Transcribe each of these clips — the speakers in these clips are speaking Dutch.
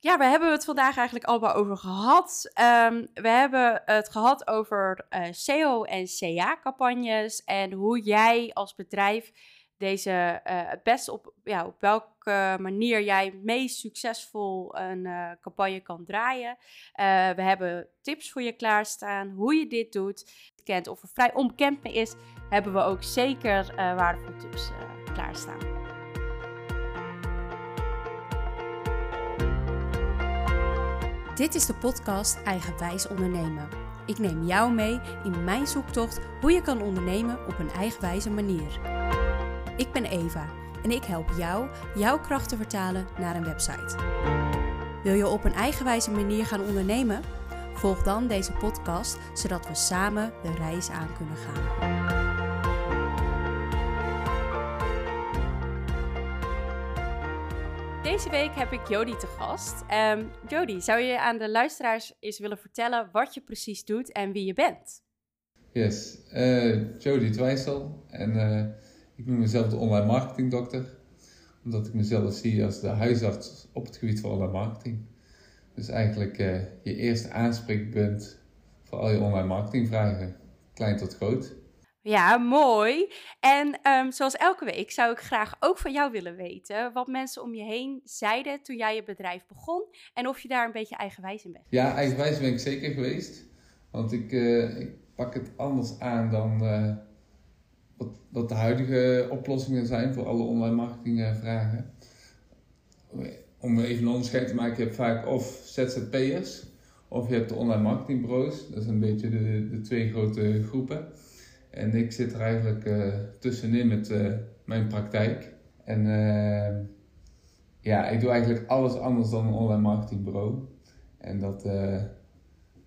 ja, we hebben het vandaag eigenlijk allemaal over gehad. Ehm, we hebben het gehad over uh, eh, SEO en CA-campagnes en hoe jij als bedrijf deze het best op, ja, op welke manier jij meest succesvol een uh, campagne kan draaien. we hebben tips voor je klaarstaan, hoe je dit doet. Kent of er vrij onbekend mee is, hebben we ook zeker waardevolle tips klaarstaan. Dit is de podcast Eigenwijs Ondernemen. Ik neem jou mee in mijn zoektocht hoe je kan ondernemen op een eigenwijze manier. Ik ben Eva en ik help jou jouw kracht te vertalen naar een website. Wil je op een eigenwijze manier gaan ondernemen? Volg dan deze podcast zodat we samen de reis aan kunnen gaan. Deze week heb ik Jody te gast. Um, Jody, zou je aan de luisteraars eens willen vertellen wat je precies doet en wie je bent? Yes, uh, Jody Twijsel en uh, ik noem mezelf de online marketingdokter. Omdat ik mezelf zie als de huisarts op het gebied van online marketing. Dus eigenlijk uh, je eerste aanspreekpunt voor al je online marketingvragen, klein tot groot. Ja, mooi. En um, zoals elke week zou ik graag ook van jou willen weten wat mensen om je heen zeiden toen jij je bedrijf begon en of je daar een beetje eigenwijs in bent. Ja, eigenwijs ben ik zeker geweest. Want ik, uh, ik pak het anders aan dan uh, wat, wat de huidige oplossingen zijn voor alle online marketingvragen. Om even een onderscheid te maken, je hebt vaak of ZZP'ers of je hebt de online marketingbureaus. Dat zijn een beetje de, de twee grote groepen. En ik zit er eigenlijk uh, tussenin met uh, mijn praktijk. En uh, ja, ik doe eigenlijk alles anders dan een online marketingbureau. En dat,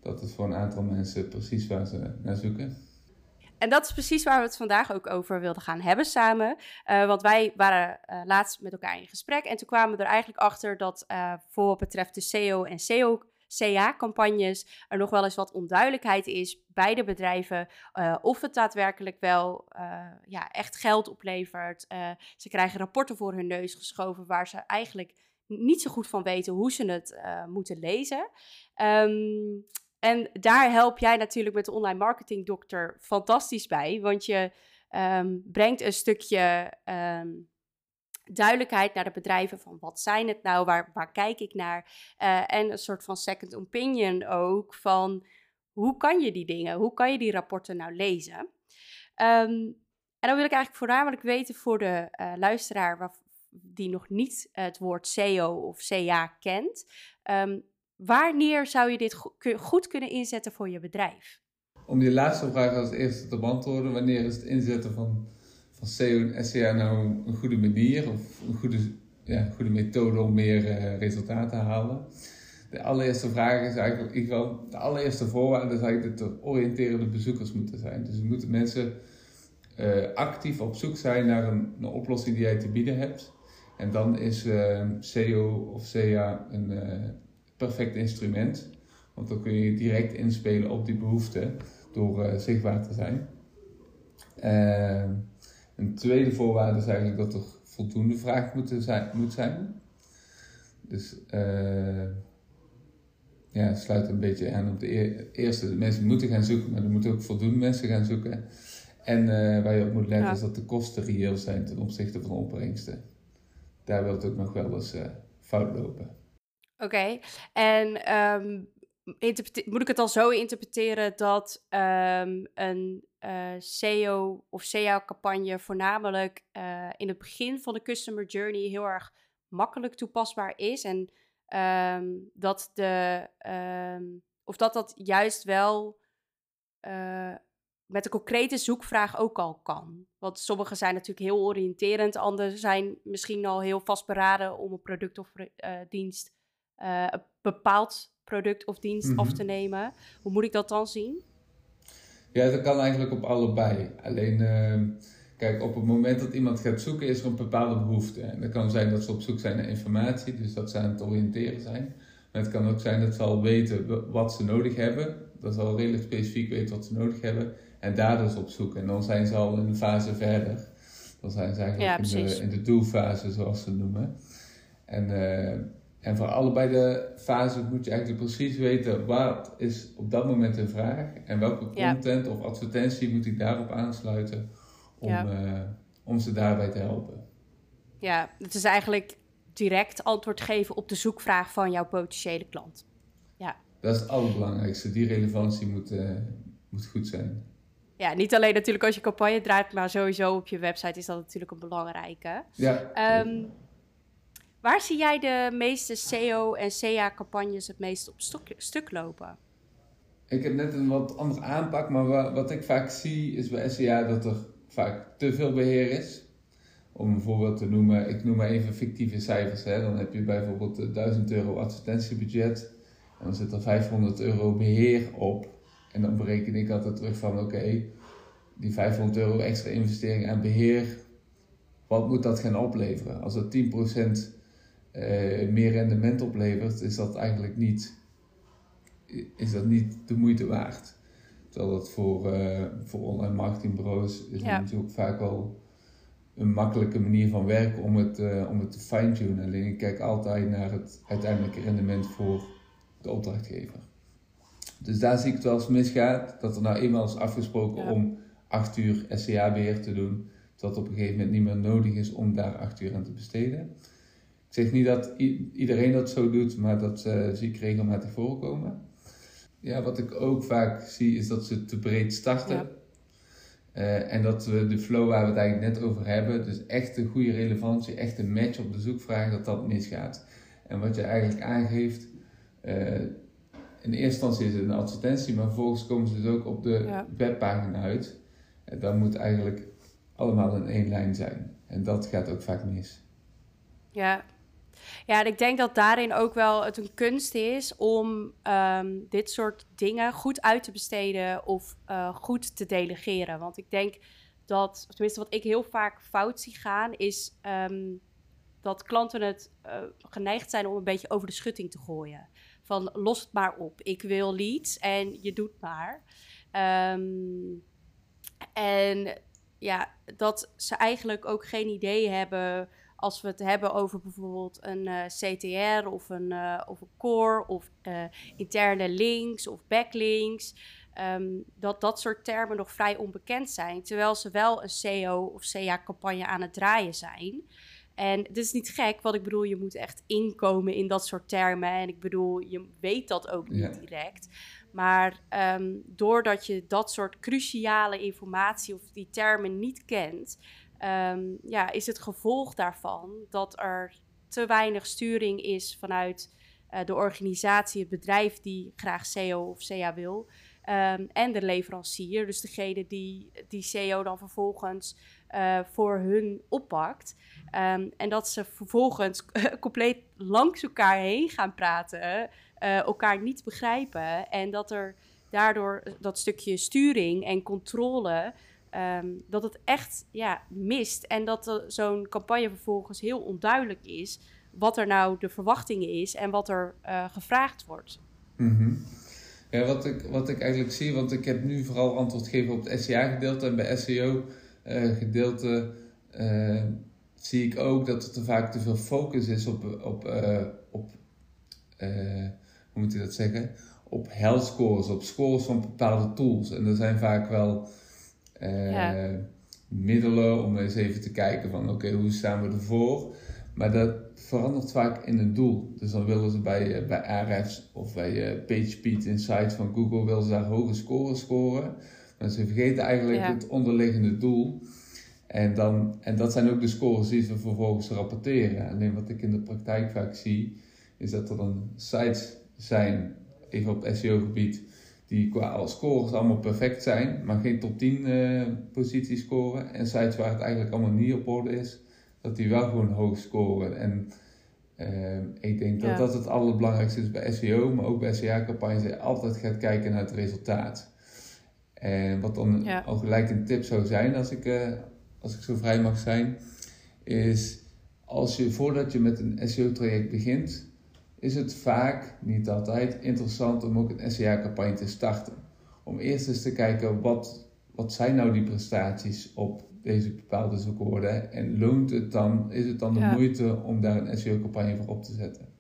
dat is voor een aantal mensen precies waar ze naar zoeken. En dat is precies waar we het vandaag ook over wilden gaan hebben samen. Want wij waren laatst met elkaar in gesprek en toen kwamen we er eigenlijk achter dat voor wat betreft de SEO en SEO CA-campagnes er nog wel eens wat onduidelijkheid is bij de bedrijven uh, of het daadwerkelijk wel uh, ja, echt geld oplevert. Uh, ze krijgen rapporten voor hun neus geschoven waar ze eigenlijk niet zo goed van weten hoe ze het moeten lezen. Um, en daar help jij natuurlijk met de online marketing dokter fantastisch bij, want je um, brengt een stukje um, duidelijkheid naar de bedrijven van wat zijn het nou, waar, waar kijk ik naar. Uh, en een soort van second opinion ook van hoe kan je die dingen, hoe kan je die rapporten nou lezen. Um, en dan wil ik eigenlijk voornamelijk weten voor de uh, luisteraar waar, die nog niet het woord SEO of CA kent. Um, wanneer zou je dit go goed kunnen inzetten voor je bedrijf? Om die laatste vraag als eerste te beantwoorden, wanneer is het inzetten van van SEO en SEA nou een goede manier of een goede, ja, goede methode om meer uh, resultaten te halen? De allereerste vraag is eigenlijk, ik wel, de allereerste voorwaarde is eigenlijk dat er oriënterende bezoekers moeten zijn. Dus er moeten mensen uh, actief op zoek zijn naar een, oplossing die jij te bieden hebt. En dan is uh, SEO of SEA een perfect instrument. Want dan kun je direct inspelen op die behoefte door zichtbaar te zijn. Een tweede voorwaarde is eigenlijk dat er voldoende vraag moet zijn. Moet zijn. Dus uh, ja, sluit een beetje aan op de eerste. De mensen moeten gaan zoeken, maar er moeten ook voldoende mensen gaan zoeken. En uh, waar je op moet letten is dat de kosten reëel zijn ten opzichte van de opbrengsten. Daar wil het ook nog wel eens uh, fout lopen. Oké, en um, moet ik het al zo interpreteren dat um, een uh, SEO of SEO-campagne voornamelijk uh, in het begin van de customer journey heel erg makkelijk toepasbaar is. En um, dat de, um, of dat dat juist wel uh, met een concrete zoekvraag ook al kan. Want sommige zijn natuurlijk heel oriënterend, andere zijn misschien al heel vastberaden om een product of dienst, een bepaald product of dienst mm -hmm. af mhm. te nemen. Hoe moet ik dat dan zien? Ja, dat kan eigenlijk op allebei. Alleen, uh, kijk, op het moment dat iemand gaat zoeken, is er een bepaalde behoefte. En dat kan zijn dat ze op zoek zijn naar informatie, dus dat ze aan het oriënteren zijn. Maar het kan ook zijn dat ze al weten wat ze nodig hebben. Dat ze al redelijk specifiek weten wat ze nodig hebben. En daar dus op zoek. En dan zijn ze al in een fase verder. Dan zijn ze eigenlijk in, de, in de doelfase, zoals ze noemen. En uh, en voor allebei de fases moet je eigenlijk precies weten wat is op dat moment de vraag en welke content of advertentie moet ik daarop aansluiten om, eh, om ze daarbij te helpen. Ja, het is eigenlijk direct antwoord geven op de zoekvraag van jouw potentiële klant. Ja. Dat is het allerbelangrijkste. Die relevantie moet, uh, moet goed zijn. Ja, niet alleen natuurlijk als je campagne draait, maar sowieso op je website is dat natuurlijk een belangrijke. Ja. Um, waar zie jij de meeste SEO en CA-campagnes het meest op stuk lopen? Ik heb net een wat andere aanpak, maar wat ik vaak zie is bij SEA dat er vaak te veel beheer is. Om een voorbeeld te noemen, ik noem maar even fictieve cijfers. Hè. Dan heb je bijvoorbeeld 1000 euro advertentiebudget en dan zit er 500 euro beheer op. En dan bereken ik altijd terug van oké, die 500 euro extra investering aan beheer, wat moet dat gaan opleveren? Als het 10% uh, meer rendement oplevert, is dat eigenlijk niet, is dat niet de moeite waard. Terwijl dat voor, uh, voor online marketingbureaus is ja. natuurlijk vaak wel een makkelijke manier van werken om het, uh, om het te fine-tunen. Alleen ik kijk altijd naar het uiteindelijke rendement voor de opdrachtgever. Dus daar zie ik het wel eens misgaat. Dat er nou eenmaal is afgesproken om 8 uur SCA-beheer te doen. Dat op een gegeven moment niet meer nodig is om daar 8 uur aan te besteden. Ik zeg niet dat iedereen dat zo doet, maar dat uh, zie ik regelmatig voorkomen. Ja, wat ik ook vaak zie is dat ze te breed starten. Uh, en dat we de flow waar we het eigenlijk net over hebben, dus echt een goede relevantie, echt een match op de zoekvraag, dat dat misgaat. En wat je eigenlijk aangeeft, uh, in eerste instantie is het een advertentie, maar vervolgens komen ze dus ook op de webpagina uit. En dat moet eigenlijk allemaal in één lijn zijn. En dat gaat ook vaak mis. Ja, ja, en ik denk dat daarin ook wel het een kunst is om ehm, dit soort dingen goed uit te besteden of uh, goed te delegeren. Want ik denk dat, tenminste wat ik heel vaak fout zie gaan, is um, dat klanten het uh, geneigd zijn om een beetje over de schutting te gooien. Van los het maar op, ik wil leads en je doet maar. Um, en ja, dat ze eigenlijk ook geen idee hebben als we het hebben over bijvoorbeeld een uh, CTR of een, uh, of een core of uh, interne links of backlinks. Um, dat dat soort termen nog vrij onbekend zijn, terwijl ze wel een SEO of CA-campagne aan het draaien zijn. En het is niet gek, wat ik bedoel, je moet echt inkomen in dat soort termen. En ik bedoel, je weet dat ook niet direct. Maar um, doordat je dat soort cruciale informatie of die termen niet kent, um, ja, is het gevolg daarvan dat er te weinig sturing is vanuit uh, de organisatie, het bedrijf die graag SEO of CA wil. Um, en de leverancier, dus degene die die SEO dan vervolgens uh, voor hun oppakt. Um, en dat ze vervolgens compleet langs elkaar heen gaan praten, uh, elkaar niet begrijpen. En dat er daardoor dat stukje sturing en controle Um, dat het echt ja, mist. En dat zo'n campagne vervolgens heel onduidelijk is. Wat er nou de verwachtingen is en wat er uh, gevraagd wordt. -hmm. Ja, wat ik, wat ik eigenlijk zie, want ik heb nu vooral antwoord gegeven op het SEA-gedeelte. En bij SEO-gedeelte uh, zie ik ook dat er vaak te veel focus is op, op, op hoe moet ik dat zeggen? Op health scores, op scores van bepaalde tools. En er zijn vaak wel ja. Eh, middelen om eens even te kijken van oké, hoe staan we ervoor? Maar dat verandert vaak in een doel. Dus dan willen ze bij, uh, bij Ahrefs of bij uh, PageSpeed Insights van Google willen ze daar hoge scores scoren. Maar ze vergeten eigenlijk het onderliggende doel. En, dan, en dat zijn ook de scores die ze vervolgens rapporteren. Alleen wat ik in de praktijk vaak zie, is dat er dan sites zijn, even op SEO-gebied, die qua scores allemaal perfect zijn, maar geen top 10 uh, positie scoren. En sites waar het eigenlijk allemaal niet op orde is, dat die wel gewoon hoog scoren. En uh, ik denk dat dat het allerbelangrijkste is bij SEO, maar ook bij SEA-campagnes, je altijd gaat kijken naar het resultaat. En wat dan ja. al gelijk een tip zou zijn, als ik, uh, als ik zo vrij mag zijn, is als je voordat je met een SEO-traject begint, is het vaak, niet altijd, interessant om ook een SEA-campagne te starten. Om eerst eens te kijken wat, wat zijn nou die prestaties op deze bepaalde zoekwoorden en loont het dan, is het dan de ja. moeite om daar een SEO-campagne voor op te zetten?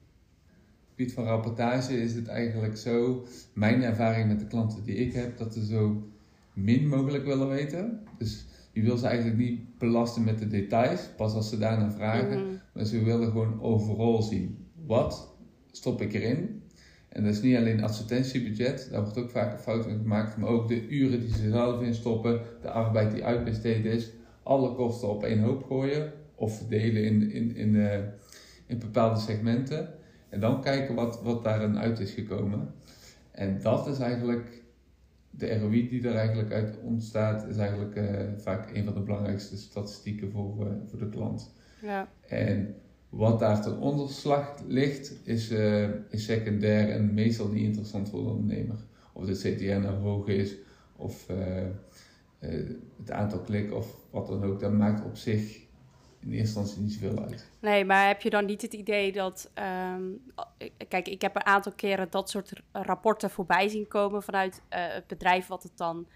gebied van rapportage is het eigenlijk zo, mijn ervaring met de klanten die ik heb, dat ze zo min mogelijk willen weten. Dus je wil ze eigenlijk niet belasten met de details, pas als ze daarna vragen. Mhm. Maar ze willen gewoon overal zien. Wat stop ik erin? En dat is niet alleen advertentiebudget, daar wordt ook vaak een fout in gemaakt, maar ook de uren die ze zelf instoppen, de arbeid die uitbesteed is, alle kosten op één hoop gooien of verdelen in, in, in, uh, in bepaalde segmenten. En dan kijken wat, wat daarin uit is gekomen. En dat is eigenlijk de ROI die er eigenlijk uit ontstaat, is eigenlijk uh, vaak een van de belangrijkste statistieken voor, uh, voor de klant. Ja. En wat daar ten onderslag ligt, is, uh, is secundair en meestal niet interessant voor de ondernemer. Of de CTR nou hoog is, of het aantal klikken, of wat dan ook. Dat maakt op zich in eerste instantie niet zoveel uit. Nee, maar heb je dan niet het idee dat. Um, kijk, ik heb een aantal keren dat soort rapporten voorbij zien komen vanuit het bedrijf wat het dan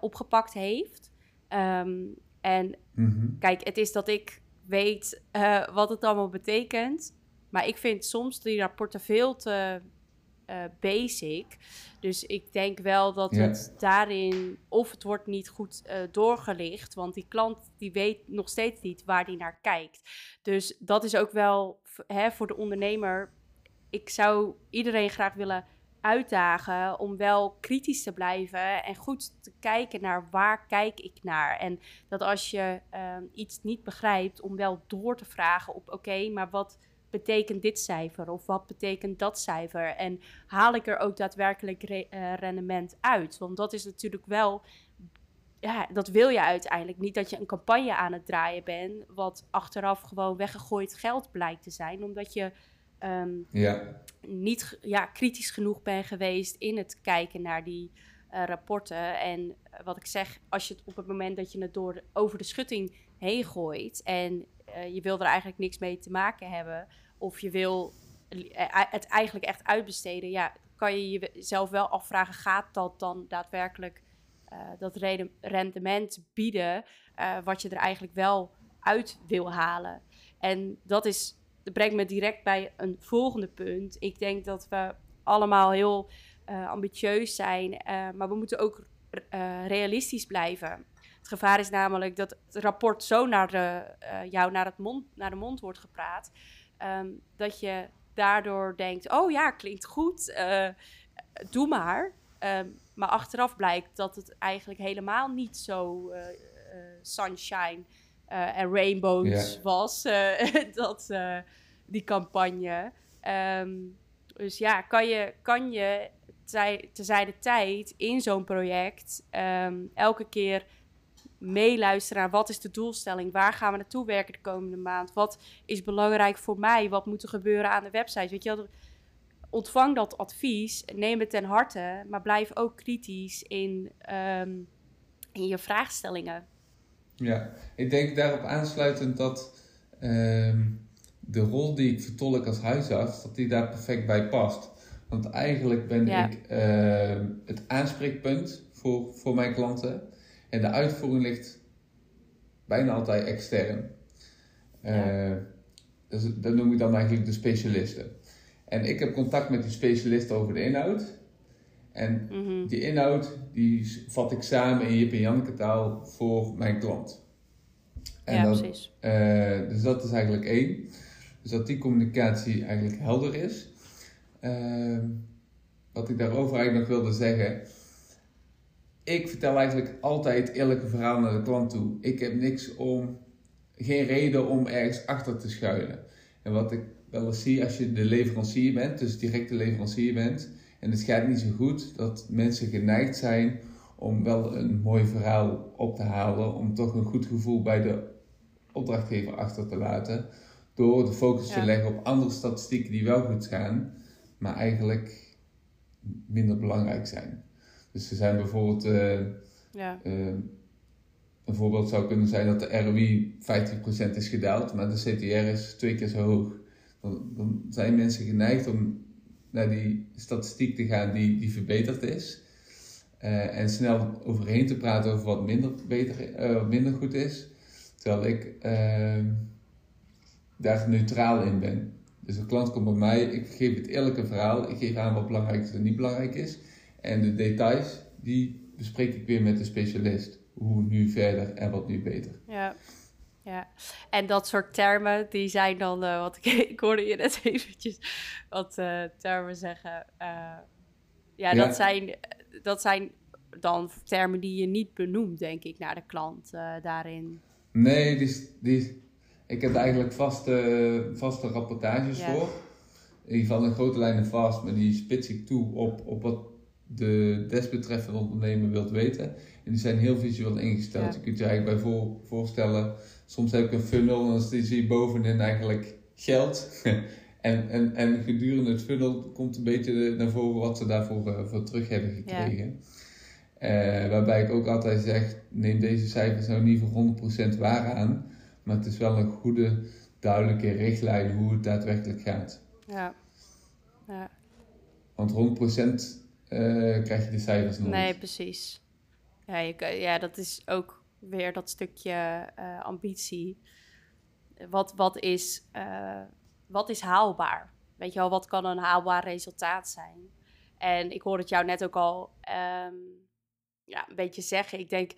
opgepakt heeft. Um, en Mm -hmm. kijk, het is dat ik weet uh, wat het allemaal betekent. Maar ik vind soms die rapporten veel te uh, basic. Dus ik denk wel dat Ja. het daarin, of het wordt niet goed uh, doorgelicht, want die klant die weet nog steeds niet waar die naar kijkt. Dus dat is ook wel hè, voor de ondernemer. Ik zou iedereen graag willen uitdagen om wel kritisch te blijven en goed te kijken naar waar kijk ik naar. En dat als je uh, iets niet begrijpt, om wel door te vragen op oké, maar wat betekent dit cijfer of wat betekent dat cijfer? En haal ik er ook daadwerkelijk re uh, rendement uit? Want dat is natuurlijk wel, ja, dat wil je uiteindelijk niet dat je een campagne aan het draaien bent, wat achteraf gewoon weggegooid geld blijkt te zijn, omdat je um, Ja, niet ja, kritisch genoeg bent geweest in het kijken naar die uh, rapporten. En uh, wat ik zeg, als je het op het moment dat je het door over de schutting heen gooit en uh, je wil er eigenlijk niks mee te maken hebben, of je wil het eigenlijk echt uitbesteden, ja, kan je jezelf wel afvragen: gaat dat dan daadwerkelijk uh, dat rendement bieden uh, wat je er eigenlijk wel uit wil halen? En dat is dat brengt me direct bij een volgende punt. Ik denk dat we allemaal heel uh, ambitieus zijn, uh, maar we moeten ook uh, realistisch blijven. Het gevaar is namelijk dat het rapport zo naar, de, jou naar, het mond, naar de mond wordt gepraat, um, dat je daardoor denkt: oh ja, klinkt goed, doe maar. Um, maar achteraf blijkt dat het eigenlijk helemaal niet zo sunshine uh, en rainbows was, dat, die campagne. Um, dus ja, kan je, kan je tij, tijd in zo'n project um, elke keer meeluisteren naar wat is de doelstelling, waar gaan we naartoe werken de komende maand, wat is belangrijk voor mij, wat moet er gebeuren aan de website. Weet je ontvang dat advies, neem het ten harte, maar blijf ook kritisch in, um, in je vraagstellingen. Ja, ik denk daarop aansluitend dat um, de rol die ik vertolk als huisarts, dat die daar perfect bij past. Want eigenlijk ben Ja. ik uh, het aanspreekpunt voor, voor mijn klanten. En de uitvoering ligt bijna altijd extern. Ja. Uh, dus dat noem ik dan eigenlijk de specialisten. En ik heb contact met die specialisten over de inhoud. En Mhm. die inhoud die vat ik samen in Jip en Janneke taal voor mijn klant. En ja, dat, precies. eh, dus dat is eigenlijk één. Dus dat die communicatie eigenlijk helder is. Ehm, wat ik daarover eigenlijk nog wilde zeggen. Ik vertel eigenlijk altijd eerlijke verhaal naar de klant toe. Ik heb niks om, geen reden om ergens achter te schuilen. En wat ik wel eens zie als je de leverancier bent, dus direct de leverancier bent, en het gaat niet zo goed, dat mensen geneigd zijn om wel een mooi verhaal op te halen, om toch een goed gevoel bij de opdrachtgever achter te laten, door de focus Ja. te leggen op andere statistieken die wel goed gaan, maar eigenlijk minder belangrijk zijn. Dus er zijn bijvoorbeeld, eh, Ja. eh, een voorbeeld zou kunnen zijn dat de ROI 50% is gedaald, maar de CTR is twee keer zo hoog. Dan, dan zijn mensen geneigd om naar die statistiek te gaan die, die verbeterd is. Eh, en snel overheen te praten over wat minder, beter, eh, minder goed is. Terwijl ik eh, daar neutraal in ben. Dus een klant komt bij mij, ik geef het eerlijke verhaal, ik geef aan wat belangrijk is en niet belangrijk is. En de details, die bespreek ik weer met de specialist. Hoe nu verder en wat nu beter. Ja. Ja, en dat soort termen, die zijn dan, uh, wat ik, ik hoorde je net eventjes wat uh, termen zeggen. Uh, ja, ja, Dat, zijn, dat zijn dan termen die je niet benoemt, denk ik, naar de klant daarin. Nee, die, die, ik heb eigenlijk vaste, vaste rapportages ja. voor. Ieder geval in grote lijnen vast, maar die spits ik toe op, op wat de desbetreffende ondernemer wilt weten. En die zijn heel visueel ingesteld. Je kunt je eigenlijk bij voor, voorstellen, soms heb ik een funnel en dan zie je bovenin eigenlijk geld. en, en, en gedurende het funnel komt een beetje naar voren wat ze daarvoor uh, voor terug hebben gekregen. Uh, waarbij ik ook altijd zeg, neem deze cijfers nou niet voor 100% waar aan. Maar het is wel een goede, duidelijke richtlijn hoe het daadwerkelijk gaat. Ja. ja. Want 100% uh, krijg je de cijfers nooit. Nee, precies. Ja, je, ja, dat is ook weer dat stukje uh, ambitie. Wat, wat, is, uh, wat is haalbaar? Weet je wel, wat kan een haalbaar resultaat zijn? En ik hoor het jou net ook al um, ja, een beetje zeggen. Ik denk,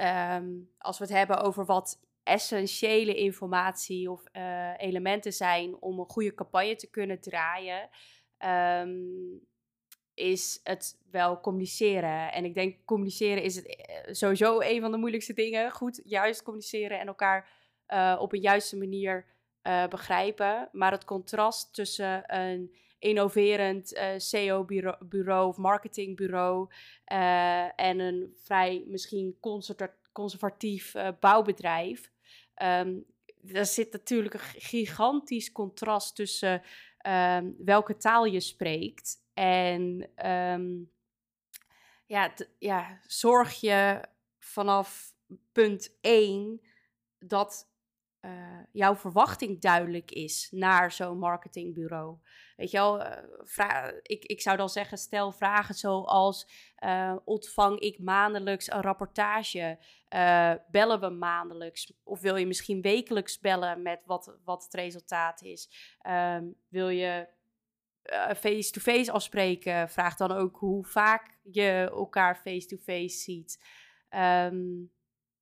um, als we het hebben over wat essentiële informatie of uh, elementen zijn om een goede campagne te kunnen draaien, um, is het wel communiceren. En ik denk communiceren is het eh, sowieso een van de moeilijkste dingen. Goed, juist communiceren en elkaar uh, op een juiste manier uh, begrijpen. Maar het contrast tussen een innoverend SEO-bureau of marketingbureau en een vrij misschien conservatief bouwbedrijf. Um, er zit natuurlijk een gigantisch contrast tussen um, welke taal je spreekt en um, ja, ja, zorg je vanaf punt 1 dat uh, jouw verwachting duidelijk is naar zo'n marketingbureau. Weet je wel, uh, ik, ik zou dan zeggen, stel vragen zoals, uh, ontvang ik maandelijks een rapportage? bellen we maandelijks? Of wil je misschien wekelijks bellen met wat, wat het resultaat is? Um, wil je eh, face-to-face afspreken. Vraag dan ook hoe vaak je elkaar face-to-face ziet. Ehm,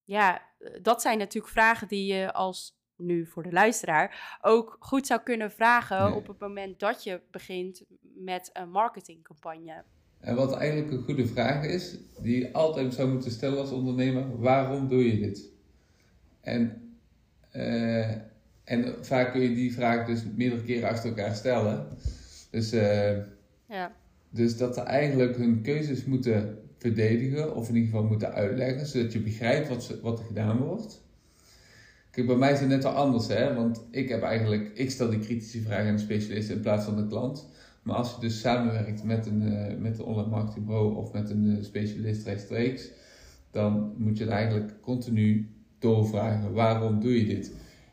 ja, dat zijn natuurlijk vragen die je als nu voor de luisteraar ook goed zou kunnen vragen op het moment dat je begint met een marketingcampagne. En wat eigenlijk een goede vraag is, die je altijd zou moeten stellen als ondernemer: waarom doe je dit? En, uh, en vaak kun je die vraag dus meerdere keren achter elkaar stellen. Dus, uh, ja. dus dat ze eigenlijk hun keuzes moeten verdedigen, of in ieder geval moeten uitleggen, zodat je begrijpt wat, ze, wat er gedaan wordt. Kijk, bij mij is het net al anders, hè? want ik heb eigenlijk, ik stel die kritische vragen aan de specialist in plaats van de klant. Maar als je dus samenwerkt met een, uh, met een online marketingbureau of met een uh, specialist rechtstreeks, dan moet je het eigenlijk continu doorvragen: waarom doe je dit?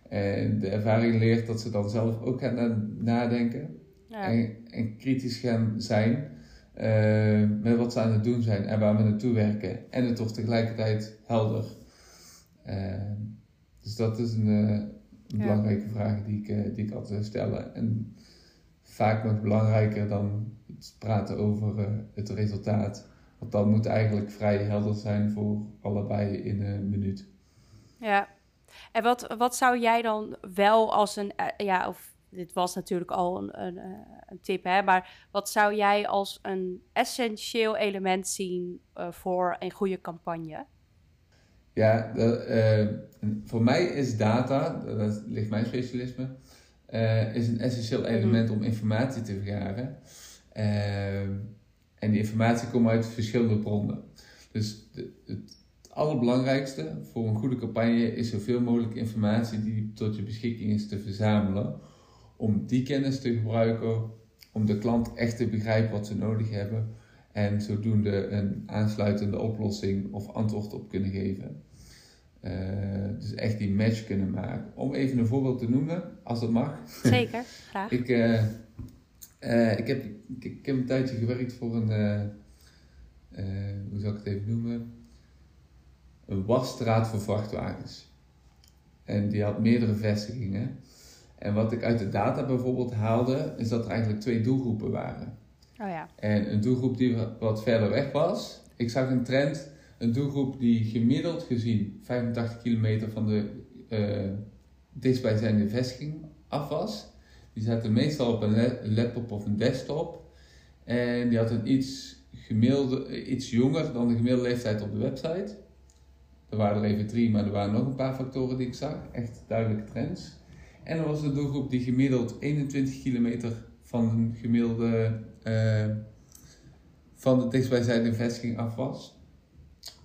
En de ervaring leert dat ze dan zelf ook gaan nadenken. En, en, kritisch gaan zijn uh, met wat ze aan het doen zijn en waar we naartoe werken. En het toch tegelijkertijd helder. Uh, dus dat is een, een ja. belangrijke vraag die ik, die ik altijd stellen. En vaak nog belangrijker dan het praten over het resultaat. Want dat moet eigenlijk vrij helder zijn voor allebei in een minuut. Ja, en wat, wat zou jij dan wel als een, ja, of dit was natuurlijk al een, een, eh, een, tip, hè, maar wat zou jij als een essentieel element zien uh, voor een goede campagne? Ja, uh, voor mij is data, dat ligt mijn specialisme, uh, is een essentieel mhm. element om informatie te vergaren. en die informatie komt uit verschillende bronnen. Dus de, het allerbelangrijkste voor een goede campagne is zoveel mogelijk informatie die tot je beschikking is te verzamelen om die kennis te gebruiken, om de klant echt te begrijpen wat ze nodig hebben en zodoende een aansluitende oplossing of antwoord op kunnen geven. Uh, dus echt die match kunnen maken. Om even een voorbeeld te noemen, als dat mag. Zeker, graag. ik, uh, uh, ik, heb, ik, ik, heb een tijdje gewerkt voor een, hoe zou ik het even noemen? Een wasstraat voor vrachtwagens. En die had meerdere vestigingen. En wat ik uit de data bijvoorbeeld haalde, is dat er eigenlijk twee doelgroepen waren. Oh ja. En een doelgroep die wat verder weg was. Ik zag een trend, een doelgroep die gemiddeld gezien 85 kilometer van de uh, dichtstbijzijnde vestiging af was. Die zaten meestal op een laptop of een desktop. En die had een iets, gemiddelde, iets jonger dan de gemiddelde leeftijd op de website. Er waren er even drie, maar er waren nog een paar factoren die ik zag. Echt duidelijke trends. En er was een doelgroep die gemiddeld 21 kilometer van een gemiddelde uh, van de dichtstbijzijnde vestiging af was.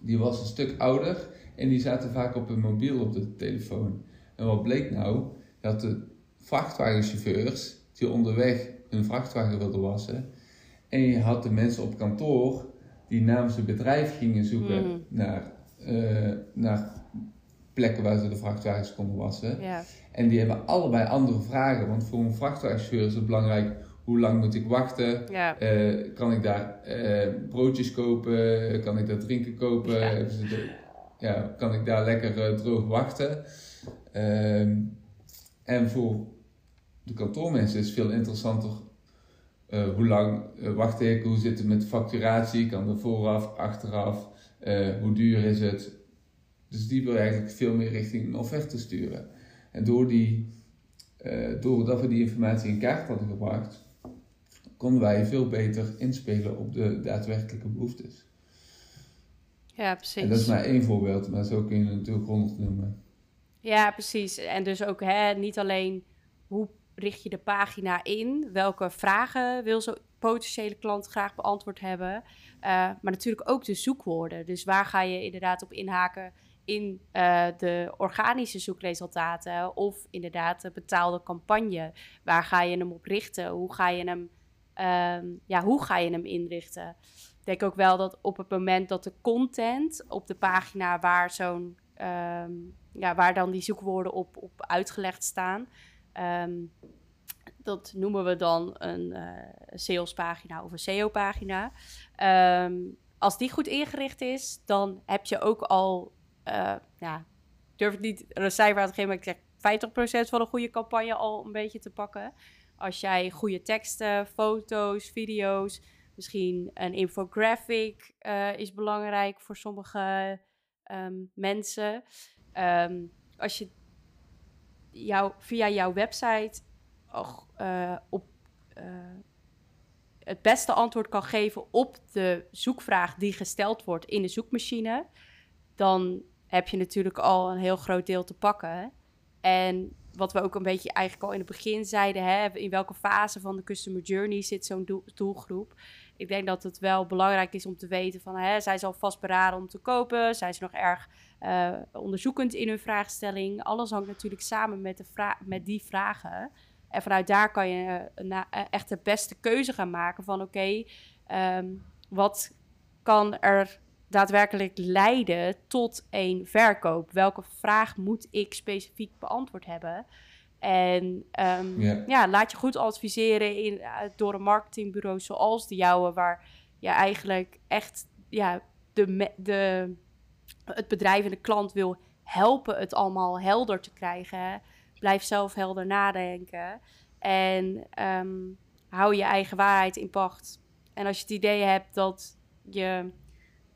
Die was een stuk ouder en die zaten vaak op hun mobiel op de telefoon. En wat bleek nou? Dat de vrachtwagenchauffeurs die onderweg hun vrachtwagen wilden wassen. En je had de mensen op kantoor die namens het bedrijf gingen zoeken mm. naar, uh, naar plekken waar ze de vrachtwagens konden wassen. En die hebben allebei andere vragen. Want voor een vrachtwagenchauffeur is het belangrijk hoe lang moet ik wachten? Uh, kan ik daar uh, broodjes kopen? Kan ik daar drinken kopen? Ja. ja kan ik daar lekker uh, droog wachten? Ehm, en voor de kantoormensen is het veel interessanter hoe lang wacht ik? Hoe zit het met facturatie? Kan er vooraf, achteraf? hoe duur is het? Dus die wil eigenlijk veel meer richting een offerte sturen. En door die, doordat we die informatie in kaart hadden gebracht, konden wij veel beter inspelen op de daadwerkelijke behoeftes. Ja, precies. En dat is maar één voorbeeld, maar zo kun je het natuurlijk honderd noemen. Ja, precies. En dus ook hè, niet alleen hoe richt je de pagina in, welke vragen wil zo'n potentiële klant graag beantwoord hebben, uh, maar natuurlijk ook de zoekwoorden. Dus waar ga je inderdaad op inhaken in uh, de organische zoekresultaten of inderdaad de betaalde campagne? Waar ga je hem op richten? Hoe ga je hem Ehm, ja, hoe ga je hem inrichten? Ik denk ook wel dat op het moment dat de content op de pagina waar zo'n ehm, ja, waar dan die zoekwoorden op, op uitgelegd staan. Ehm, dat noemen we dan een uh, salespagina of een SEO-pagina. als die goed ingericht is, dan heb je ook al, uh, ja, durf ik niet een cijfer aan te geven, maar ik zeg 50% van een goede campagne al een beetje te pakken. Als jij goede teksten, foto's, video's, misschien een infographic uh, is belangrijk voor sommige um, mensen. Um, als je jou, via jouw website uh, op uh, het beste antwoord kan geven op de zoekvraag die gesteld wordt in de zoekmachine, dan heb je natuurlijk al een heel groot deel te pakken. En wat we ook een beetje eigenlijk al in het begin zeiden, hè, in welke fase van de customer journey zit zo'n doelgroep. Ik denk dat het wel belangrijk is om te weten van, hè, zijn ze al vastberaden om te kopen? Zijn ze nog erg uh, onderzoekend in hun vraagstelling? Alles hangt natuurlijk samen met, de met die vragen. En vanuit daar kan je uh, echt de beste keuze gaan maken van, oké, um, wat kan er daadwerkelijk leiden tot een verkoop? Welke vraag moet ik specifiek beantwoord hebben? En um, ja, laat je goed adviseren in, uh, door een marketingbureau zoals de jouwe, waar je eigenlijk echt ja, de, de, het bedrijf en de klant wil helpen het allemaal helder te krijgen. Blijf zelf helder nadenken. En um, hou je eigen waarheid in pacht. En als je het idee hebt dat je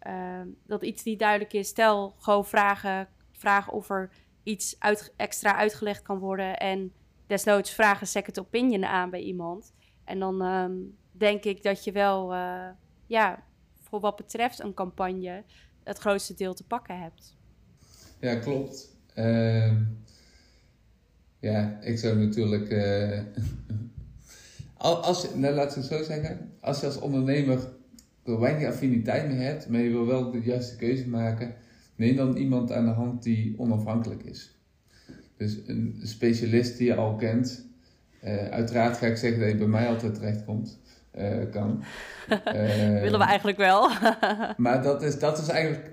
Ehm, dat iets niet duidelijk is, stel gewoon vragen, vragen of er iets uit, extra uitgelegd kan worden. En desnoods vragen second opinion aan bij iemand. En dan ehm, denk ik dat je wel, uh, ja, voor wat betreft een campagne, het grootste deel te pakken hebt. Ja, klopt. Uh, ja, ik zou natuurlijk. Uh, als, nou, laat ik het zo zeggen. Als je als ondernemer er weinig affiniteit mee hebt, maar je wil wel de juiste keuze maken, neem dan iemand aan de hand die onafhankelijk is. Dus een specialist die je al kent. Uh, uiteraard ga ik zeggen dat je bij mij altijd terechtkomt. Uh, kan. Uh, Willen we eigenlijk wel. maar dat is, dat is eigenlijk.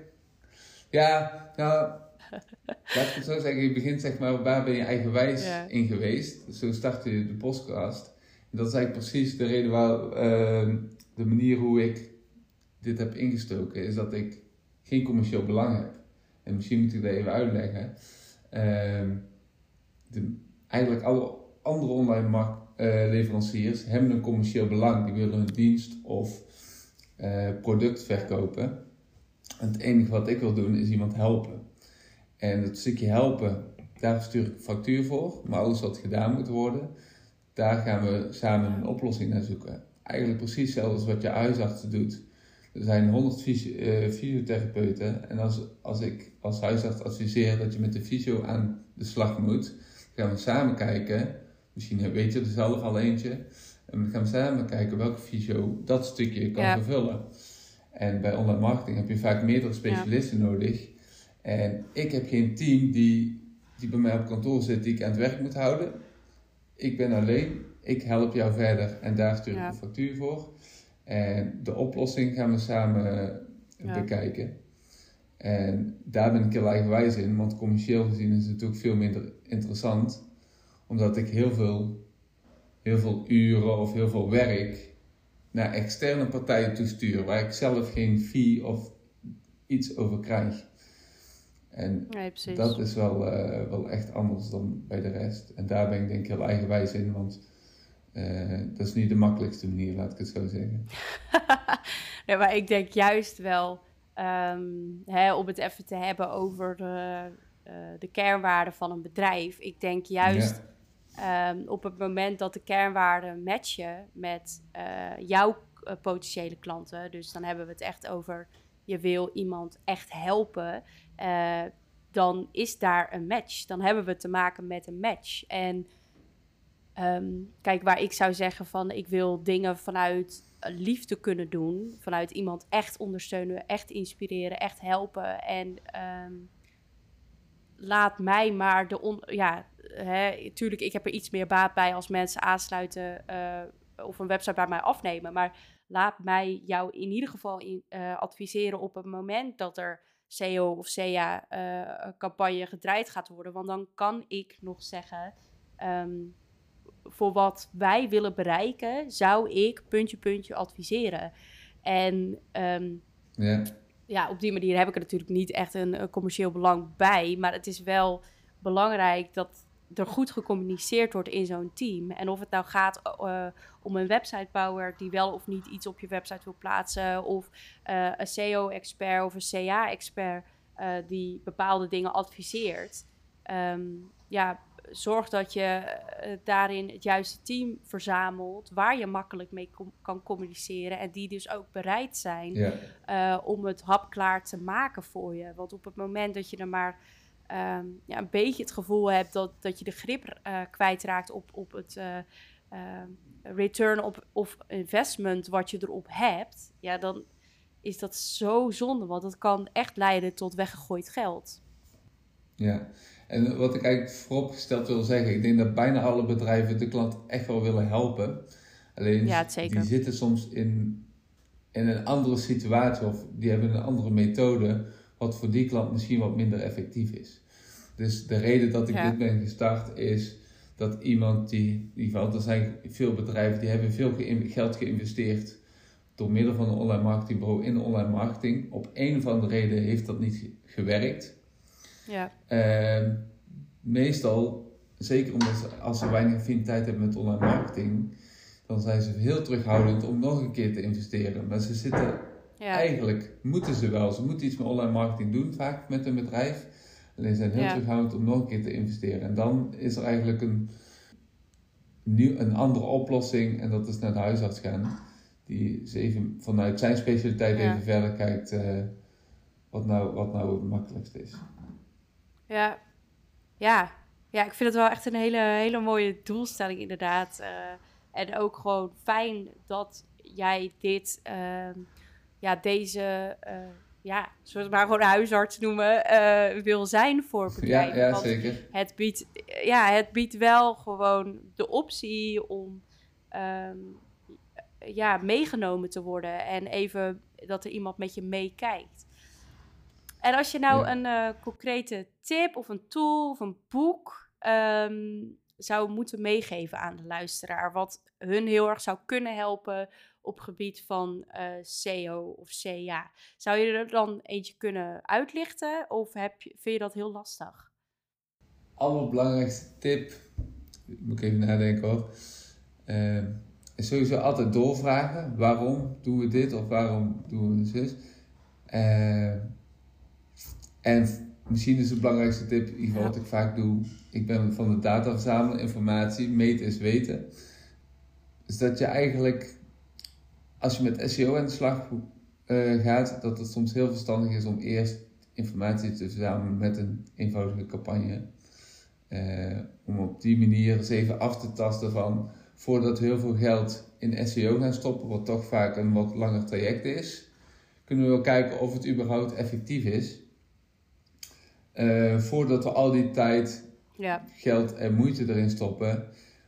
Ja, nou. Laat ik het zo zeggen. Je begint zeg maar, waar ben je eigenwijs ja. in geweest? Zo startte je de podcast. En dat is eigenlijk precies de reden waar. de manier hoe ik dit heb ingestoken, is dat ik geen commercieel belang heb. En misschien moet ik dat even uitleggen. Uh, de, eigenlijk alle, andere online markt, leveranciers hebben een commercieel belang. Die willen hun dienst of product verkopen. En het enige wat ik wil doen is iemand helpen. En het stukje helpen, daar stuur ik een factuur voor. Maar alles wat gedaan moet worden, daar gaan we samen een oplossing naar zoeken. Eigenlijk precies hetzelfde als wat je huisarts doet. Er zijn 100 eh, fysiotherapeuten. En als, als ik als huisarts adviseer dat je met de fysio aan de slag moet, gaan we samen kijken. Misschien weet je er zelf al eentje. En we gaan samen kijken welke fysio dat stukje kan vervullen. En bij online marketing heb je vaak meerdere specialisten nodig. En ik heb geen team die, die bij mij op kantoor zit, die ik aan het werk moet houden. Ik ben alleen, ik help jou verder en daar stuur ik een factuur voor. En de oplossing gaan we samen eh, bekijken. En daar ben ik heel eigenwijs in, want commercieel gezien is het natuurlijk veel minder interessant. Omdat ik heel veel, heel veel uren of heel veel werk naar externe partijen toestuur, waar ik zelf geen fee of iets over krijg. En dat is wel, uh, wel echt anders dan bij de rest. En daar ben ik denk ik heel eigenwijs in, want uh, dat is niet de makkelijkste manier, laat ik het zo zeggen. nee, maar ik denk juist wel, um, hè, om het even te hebben over de, uh, de kernwaarden van een bedrijf. Ik denk juist um, op het moment dat de kernwaarden matchen met jouw potentiële klanten. Dus dan hebben we het echt over je wil iemand echt helpen, dan is daar een match. Dan hebben we te maken met een match. En um, kijk, waar ik zou zeggen van ik wil dingen vanuit liefde kunnen doen, vanuit iemand echt ondersteunen, echt inspireren, echt helpen. En um, laat mij maar de on ja, hè, tuurlijk, ik heb er iets meer baat bij als mensen aansluiten uh, of een website bij mij afnemen. Maar laat mij jou in ieder geval uh, adviseren op het moment dat er SEO of SEA uh, campagne gedraaid gaat worden. Want dan kan ik nog zeggen, um, voor wat wij willen bereiken, zou ik puntje puntje adviseren. En um, ja, op die manier heb ik er natuurlijk niet echt een, een commercieel belang bij. Maar het is wel belangrijk dat er goed gecommuniceerd wordt in zo'n team. En of het nou gaat uh, om een websitebouwer die wel of niet iets op je website wil plaatsen, of uh, een SEO-expert of een CA-expert uh, die bepaalde dingen adviseert. Um, ja, zorg dat je daarin het juiste team verzamelt waar je makkelijk mee kan communiceren en die dus ook bereid zijn ja. om het hapklaar te maken voor je. Want op het moment dat je er maar um, ja, een beetje het gevoel hebt dat, dat je de grip uh, kwijtraakt op, op het return op, of investment wat je erop hebt, ja, dan is dat zo zonde, want dat kan echt leiden tot weggegooid geld. Ja, en wat ik eigenlijk vooropgesteld wil zeggen, ik denk dat bijna alle bedrijven de klant echt wel willen helpen. Alleen ja, die zitten soms in, in een andere situatie of die hebben een andere methode wat voor die klant misschien wat minder effectief is. Dus de reden dat ik dit ben gestart is dat iemand die, in ieder geval, er zijn veel bedrijven die hebben veel geld geïnvesteerd door middel van een online marketingbureau in online marketing. Op een of andere reden heeft dat niet gewerkt. Ja. Uh, meestal, zeker omdat als ze weinig affiniteit hebben met online marketing, dan zijn ze heel terughoudend om nog een keer te investeren. Maar ze zitten ja. Eigenlijk moeten ze wel. Ze moeten iets met online marketing doen, vaak met een bedrijf. Alleen zijn heel ja. terughoudend om nog een keer te investeren. En dan is er eigenlijk een, nieuw, een andere oplossing. En dat is naar de huisarts gaan. Die even vanuit zijn specialiteit even verder kijkt uh, wat, nou, wat nou het makkelijkste is. Ja. ja, ja, ik vind het wel echt een hele, hele mooie doelstelling inderdaad. Uh, en ook gewoon fijn dat jij dit... Uh, ja, deze, uh, ja, zullen we maar gewoon huisarts noemen, uh, wil zijn voor bedrijven. Ja, ja zeker. Het biedt, ja, het biedt wel gewoon de optie om um, ja, meegenomen te worden en even dat er iemand met je meekijkt. En als je nou een concrete tip of een tool of een boek um, zou moeten meegeven aan de luisteraar, wat hun heel erg zou kunnen helpen op gebied van uh, eh, SEO of CA. Zou je er dan eentje kunnen uitlichten of heb je, vind je dat heel lastig? Allerbelangrijkste tip moet ik even nadenken hoor. Uh, sowieso altijd doorvragen. Waarom doen we dit of waarom doen we zus? Uh, en misschien is de belangrijkste tip, in wat ik vaak doe. Ik ben van de data verzamelen, informatie, meten is weten. Dus dat je eigenlijk, als je met SEO aan de slag uh, gaat, dat het soms heel verstandig is om eerst informatie te verzamelen met een eenvoudige campagne. Uh, om op die manier eens even af te tasten van voordat we heel veel geld in SEO gaan stoppen, wat toch vaak een wat langer traject is, kunnen we wel kijken of het überhaupt effectief is. Uh, voordat we al die tijd, ja. geld en moeite erin stoppen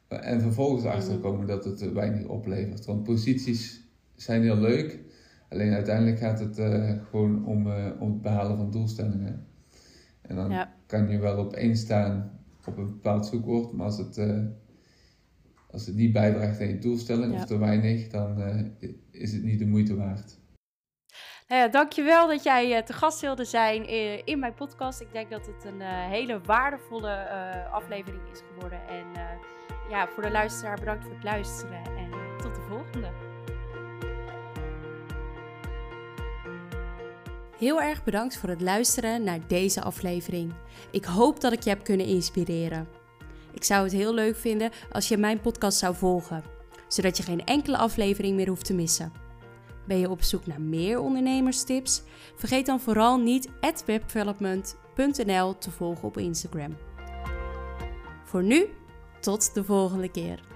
en vervolgens mm achterkomen dat het weinig oplevert. Want posities zijn heel leuk, alleen uiteindelijk gaat het uh, gewoon om, uh, om het behalen van doelstellingen. En dan kan je wel op één staan op een bepaald zoekwoord, maar als het als het niet bijdraagt aan je doelstelling of te weinig, dan is het niet de moeite waard. Ja, dankjewel dat jij uh, te gast wilde zijn in, in, mijn podcast. Ik denk dat het een uh, hele waardevolle aflevering is geworden. En ja, voor de luisteraar bedankt voor het luisteren en tot de volgende. Heel erg bedankt voor het luisteren naar deze aflevering. Ik hoop dat ik je heb kunnen inspireren. Ik zou het heel leuk vinden als je mijn podcast zou volgen, zodat je geen enkele aflevering meer hoeft te missen. Ben je op zoek naar meer ondernemerstips? Vergeet dan vooral niet webdevelopment.nl te volgen op Instagram. Voor nu, tot de volgende keer.